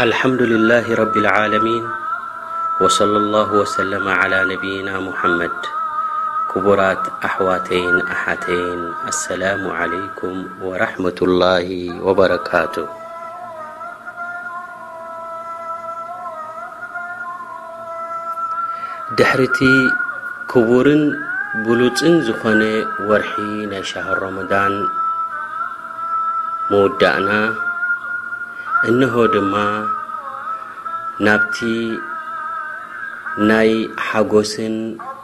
الحمدلله رب العلمن وصلى الله وسلم على محم كبرت حوتي تي السلام عليكم ورحمة الله وبركه ድሕሪቲ ክቡርን ብሉጽን ዝኾነ ወርሒ ናይ ሻህር ሮመዳን ምውዳእና እንሆ ድማ ናብቲ ናይ ሓጎስን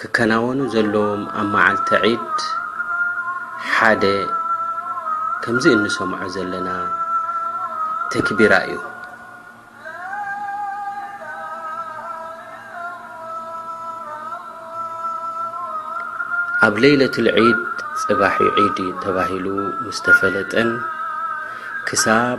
ክከናወኑ ዘለዎም ኣብ መዓልቲ ዒድ ሓደ ከምዚ እንሰምዖ ዘለና ተክቢራ እዩ። ኣብ ለይለቱል ዒድ ጽባሕ ዩ ዒድ ተባሂሉ ምስ ተፈለጠን ክሳብ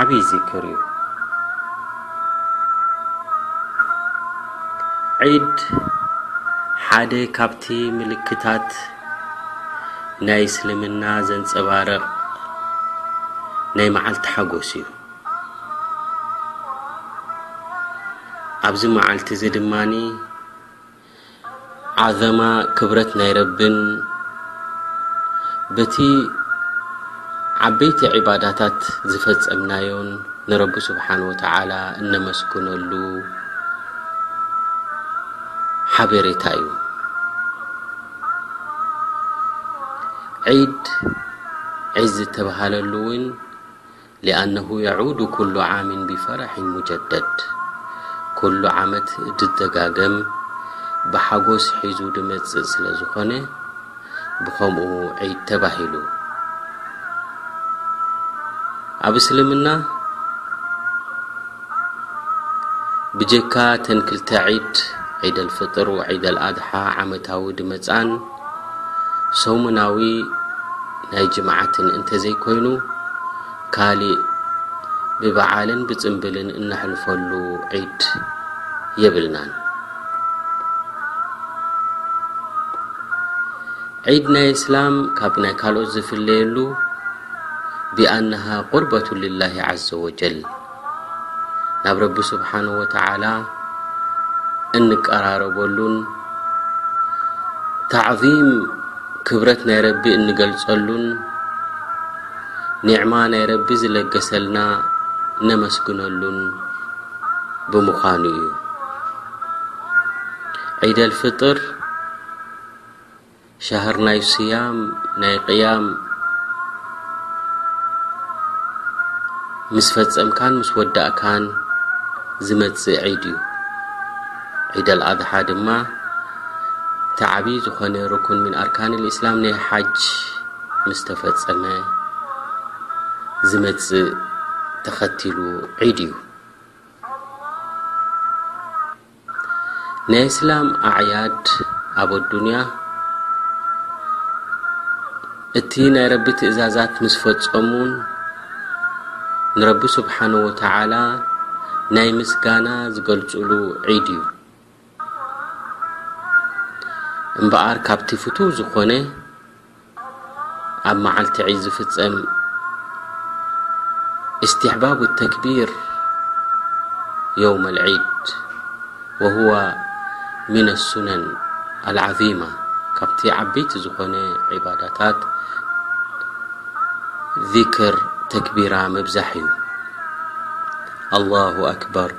ዓብይ ዚክር እዩ። ዒድ ሓደ ካብቲ ምልክታት ናይ እስልምና ዘንጸባርቕ ናይ መዓልቲ ሓጎስ እዩ። ኣብዚ መዓልቲ እዚ ድማኒ ዓዘማ ክብረት ናይ ረብን በቲ ዓበይቲ ዒባዳታት ዝፈጸምናዮን ንረቢ ስብሓን ወተዓላ እነመስግነሉ ሓበሬታ እዩ። ዒድ ዒዝ ዝተብሃለሉ እውን لأنه يعود كل عمن بفرح مجدد كل عمت م بحس حز مፅእ ዝኾن بم عد تبهل ብ اسلم بجك ن ل عድ علفطر وعدلأድح عمو م ሰሙናዊ ናይ ጅምዓትን እንተዘይኮይኑ ካሊእ ብበዓልን ብፅምብልን እነሕልፈሉ ዒድ የብልናን። ዒድ ናይ እስላም ካብ ናይ ካልኦት ዝፍለየሉ ቢኣነሃ ቁርበቱ ልላሂ ዓዘ ወጀል ናብ ረቢ ስብሓን ወተዓላ እንቀራረበሉን ታዕዚም ክብረት ናይ ረቢ እንገልጸሉን ኒዕማ ናይ ረቢ ዝለገሰልና ነመስግነሉን ብምዃኑ እዩ ዒደል ፍጥር ሻህር ናይ ስያም ናይ ቅያም ምስ ፈጸምካን ምስ ወዳእካን ዝመጽእ ዒድ እዩ ዒድ ኣልኣድሓ ድማ እቲ ዓብዪ ዝኾነ ርኩን ምን ኣርካን ልእስላም ናይ ሓጅ ምስ ተፈጸመ ዝመጽእ ተኸቲሉ ዒድ እዩ ናይ እስላም ኣዕያድ ኣብ ኣዱንያ እቲ ናይ ረቢ ትእዛዛት ምስ ፈጸሙን ንረቢ ስብሓነ ወተዓላ ናይ ምስጋና ዝገልጽሉ ዒድ እዩ እምበኣር ካብቲ ፍቱው ዝኾነ اب معلت عيد فم استحباب التكبير يوم العيد وهو من السنن العظيمة بت عبيت ن عبادتت ذكر تكبيرة مبزح ي الله أكبرالله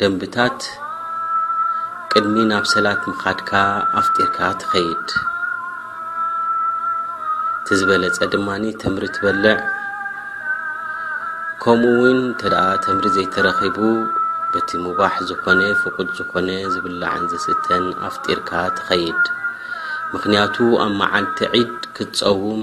ደምብታት ቅድሚ ናብ ሰላት ምኻድካ ኣፍጢርካ ትኸይድ ትዝበለጸ ድማ ተምሪ ትበልዕ ከምኡ ውን እንተ ተምሪ ዘይተረኺቡ በቲ ሙባሕ ዝኾነ ፍቁድ ዝኾነ ዝብላዕን ዝስተን ኣፍጢርካ ትኸይድ ምክንያቱ ኣብ መዓልቲ ዒድ ክትጸውም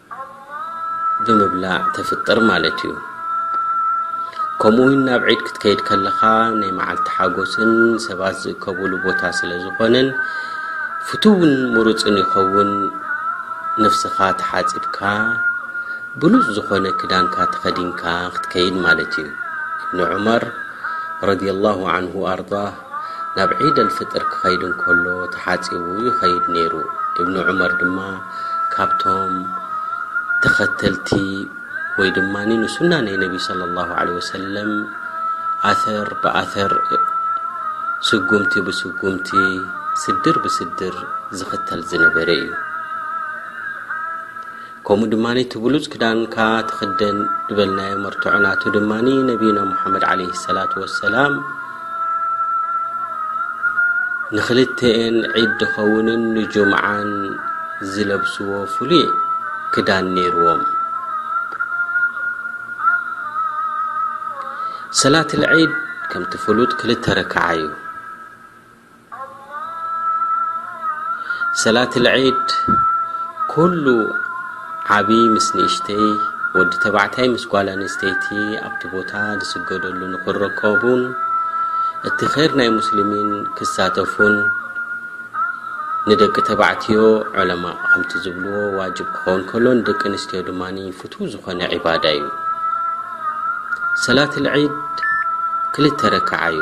ብምብላዕ ተፍጥር ማለት እዩ። ከምኡውን ናብ ዒድ ክትከይድ ከለኻ ናይ መዓልቲ ሓጎስን ሰባት ዝእከቡሉ ቦታ ስለ ዝኾነን ፍቱውን ምሩፅን ይኸውን። ነፍስኻ ተሓፂብካ ብሉፅ ዝኾነ ክዳንካ ተኸዲንካ ክትከይድ ማለት እዩ። ንዑመር ረዲየላሁ ዓንሁ ኣርዳህ ናብ ዒድ ኣልፍጥር ክኸይድ እንከሎ ተሓጺቡ ይኸይድ ነይሩ። እብን ዑመር ድማ ካብቶም ተኸተልቲ ወይ ድማ ንሱና ናይ ነቢ ሰለላሁ ዓለይሂ ወሰለም ኣተር ብኣተር ስጉምቲ ብስጉምቲ ስድር ብስድር ዝኽተል ዝነበረ እዩ። ከምኡ ድማ እቲ ብሉጽ ክዳንካ ትኽደን ዝበልናዮ መርትዖ ናቱ ድማ ነቢዩና ሙሓመድ ዓለይሂ ሰላቱ ወሰላም ንኽልተኤን ዒድ ድኸውንን ንጁምዓን ዝለብስዎ ፍሉይ ክዳን ነይርዎም። ሰላት ልዒድ ከምቲ ፍሉጥ ክልተ ረክዓ እዩ። ሰላት ልዒድ ኩሉ ዓብዪ ምስ ንእሽተይ ወዲ ተባዕታይ ምስ ጓል ኣንስተይቲ ኣብቲ ቦታ ዝስገደሉ ንክረከቡን እቲ ኸይር ናይ ሙስሊሚን ክሳተፉን ንደቂ ተባዕትዮ ዑለማ ከምቲ ዝብልዎ ዋጅብ ክኸውን ከሎ ንደቂ ኣንስትዮ ድማ ፍትው ዝኾነ ዒባዳ እዩ ሰላት ልዒድ ክልተ ረክዓ እዩ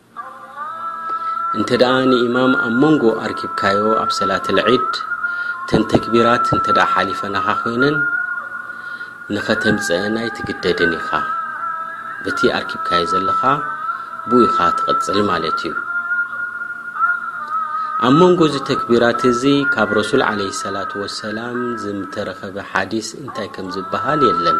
እንተ ደኣ ንኢማም ኣብ መንጎ ኣርኪብካዮ ኣብ ሰላተል ዒድ እተን ተክቢራት እንተ ደኣ ሓሊፈናኻ ኮይነን ንኸተምጽአን ኣይትግደድን ኢኻ በቲ ኣርኪብካዮ ዘለኻ ብኡ ኢኻ ትቕጽል ማለት እዩ ኣብ መንጎ እዚ ተክቢራት እዚ ካብ ረሱል ዓለይሂ ሰላቱ ወሰላም ዝተረኸበ ሓዲስ እንታይ ከም ዝበሃል የለን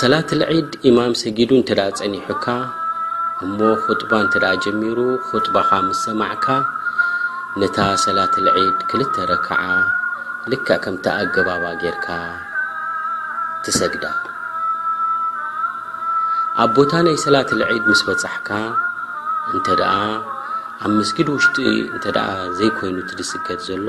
ሰላትል ዒድ ኢማም ሰጊዱ እንተ ጸኒሑካ እሞ ኹጥባ እንተ ጀሚሩ ኹጥባኻ ምስ ሰማዕካ ነታ ሰላትል ዒድ ክልተ ረክዓ ልክዕ ከምቲ ኣገባባ ጌርካ ትሰግዳ ኣብ ቦታ ናይ ሰላትል ዒድ ምስ በጻሕካ እንተ ኣብ መስጊድ ውሽጢ እንተ ዘይኮይኑ እቲ ዝስገድ ዘሎ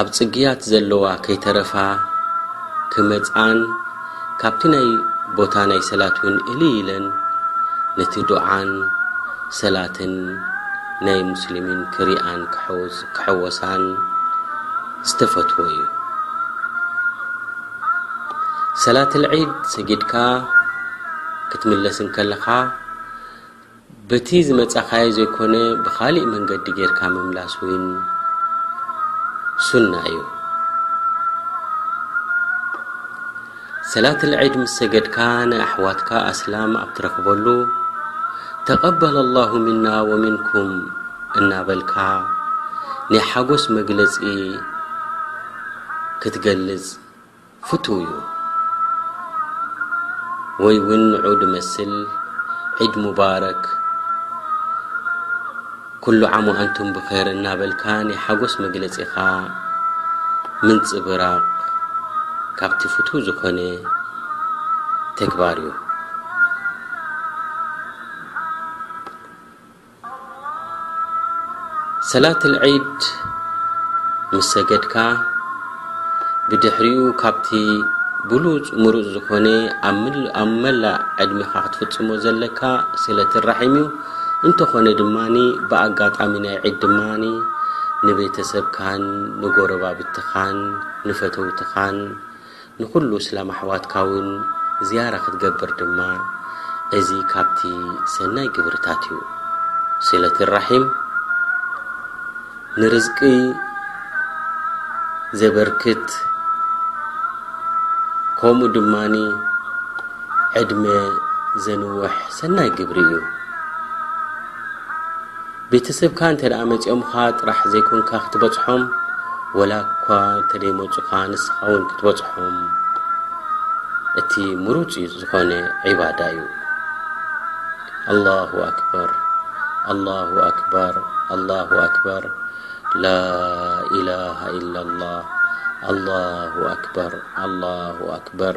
ኣብ ጽግያት ዘለዋ ከይተረፋ ክመጽኣን ካብቲ ናይ ቦታ ናይ ሰላት ውን እልይ ኢለን ነቲ ዱዓን ሰላትን ናይ ሙስሊሚን ክሪኣን ክሕወሳን ዝተፈትዎ እዩ። ሰላትል ዒድ ሰጊድካ ክትምለስ እንከለኻ፣ በቲ ዝመጻኻዮ ዘይኮነ ብኻሊእ መንገዲ ጌርካ ምምላስ ውን ሱና እዩ። ሰላትል ዒድ ምስ ሰገድካ ንኣሕዋትካ ኣስላም ኣብ ትረኽበሉ ተቀበለ ላሁ ምና ወሚንኩም እናበልካ ናይ ሓጎስ መግለጺ ክትገልጽ ፍቱውዩ ወይ ውን ንዑ ድመስል ዒድ ሙባረክ ኩሉ ዓም ወኣንቱም ብኸይር እናበልካ ናይ ሓጎስ መግለጺኻ ምንጽብራቕ ካብቲ ፍቱው ዝኾነ ተግባርዩ። ሰላትል ዒድ ምስ ሰገድካ ብድሕሪኡ ካብቲ ብሉጽ ምሩጽ ዝኾነ ኣብ መላእ ዕድሜኻ ክትፍጽሞ ዘለካ ስለትን ራሒም እዩ እንተኾነ ድማ ብኣጋጣሚ ናይ ዒድ ድማ ንቤተሰብካን ንጎረባብትኻን ንፈተውትኻን ንኹሉ እስላም ኣሕዋትካ ውን ዝያራ ክትገብር ድማ እዚ ካብቲ ሰናይ ግብርታት እዩ። ሲለት ራሒም ንርዝቂ ዘበርክት ከምኡ ድማ ዕድመ ዘንውሕ ሰናይ ግብሪ እዩ። ቤተሰብካ እንተ ደኣ መጺኦምኻ ጥራሕ ዘይኮንካ ክትበጽሖም፣ ወላ እኳ እንተ ደይመጹኻ ንስኻ እውን ክትበጽሖም፣ እቲ ምሩጽ ዝኾነ ዒባዳ እዩ። ኣላሁ ኣክበር ኣላሁ ኣክበር ኣላሁ ኣክበር ላኢላሃ ኢላላህ ኣላሁ ኣክበር ኣላሁ ኣክበር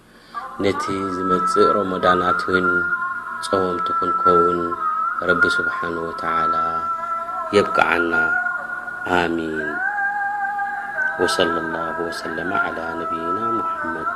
ነቲ ዝመጽእ ሮሞዳናት ውን ጸወምቲ ክንኮውን ረቢ ሱብሓነሁ ወተዓላ የብቅዓና ኣሚን ወሰለላሁ ወሰለመ ዓላ ነብይና ሙሓመድ።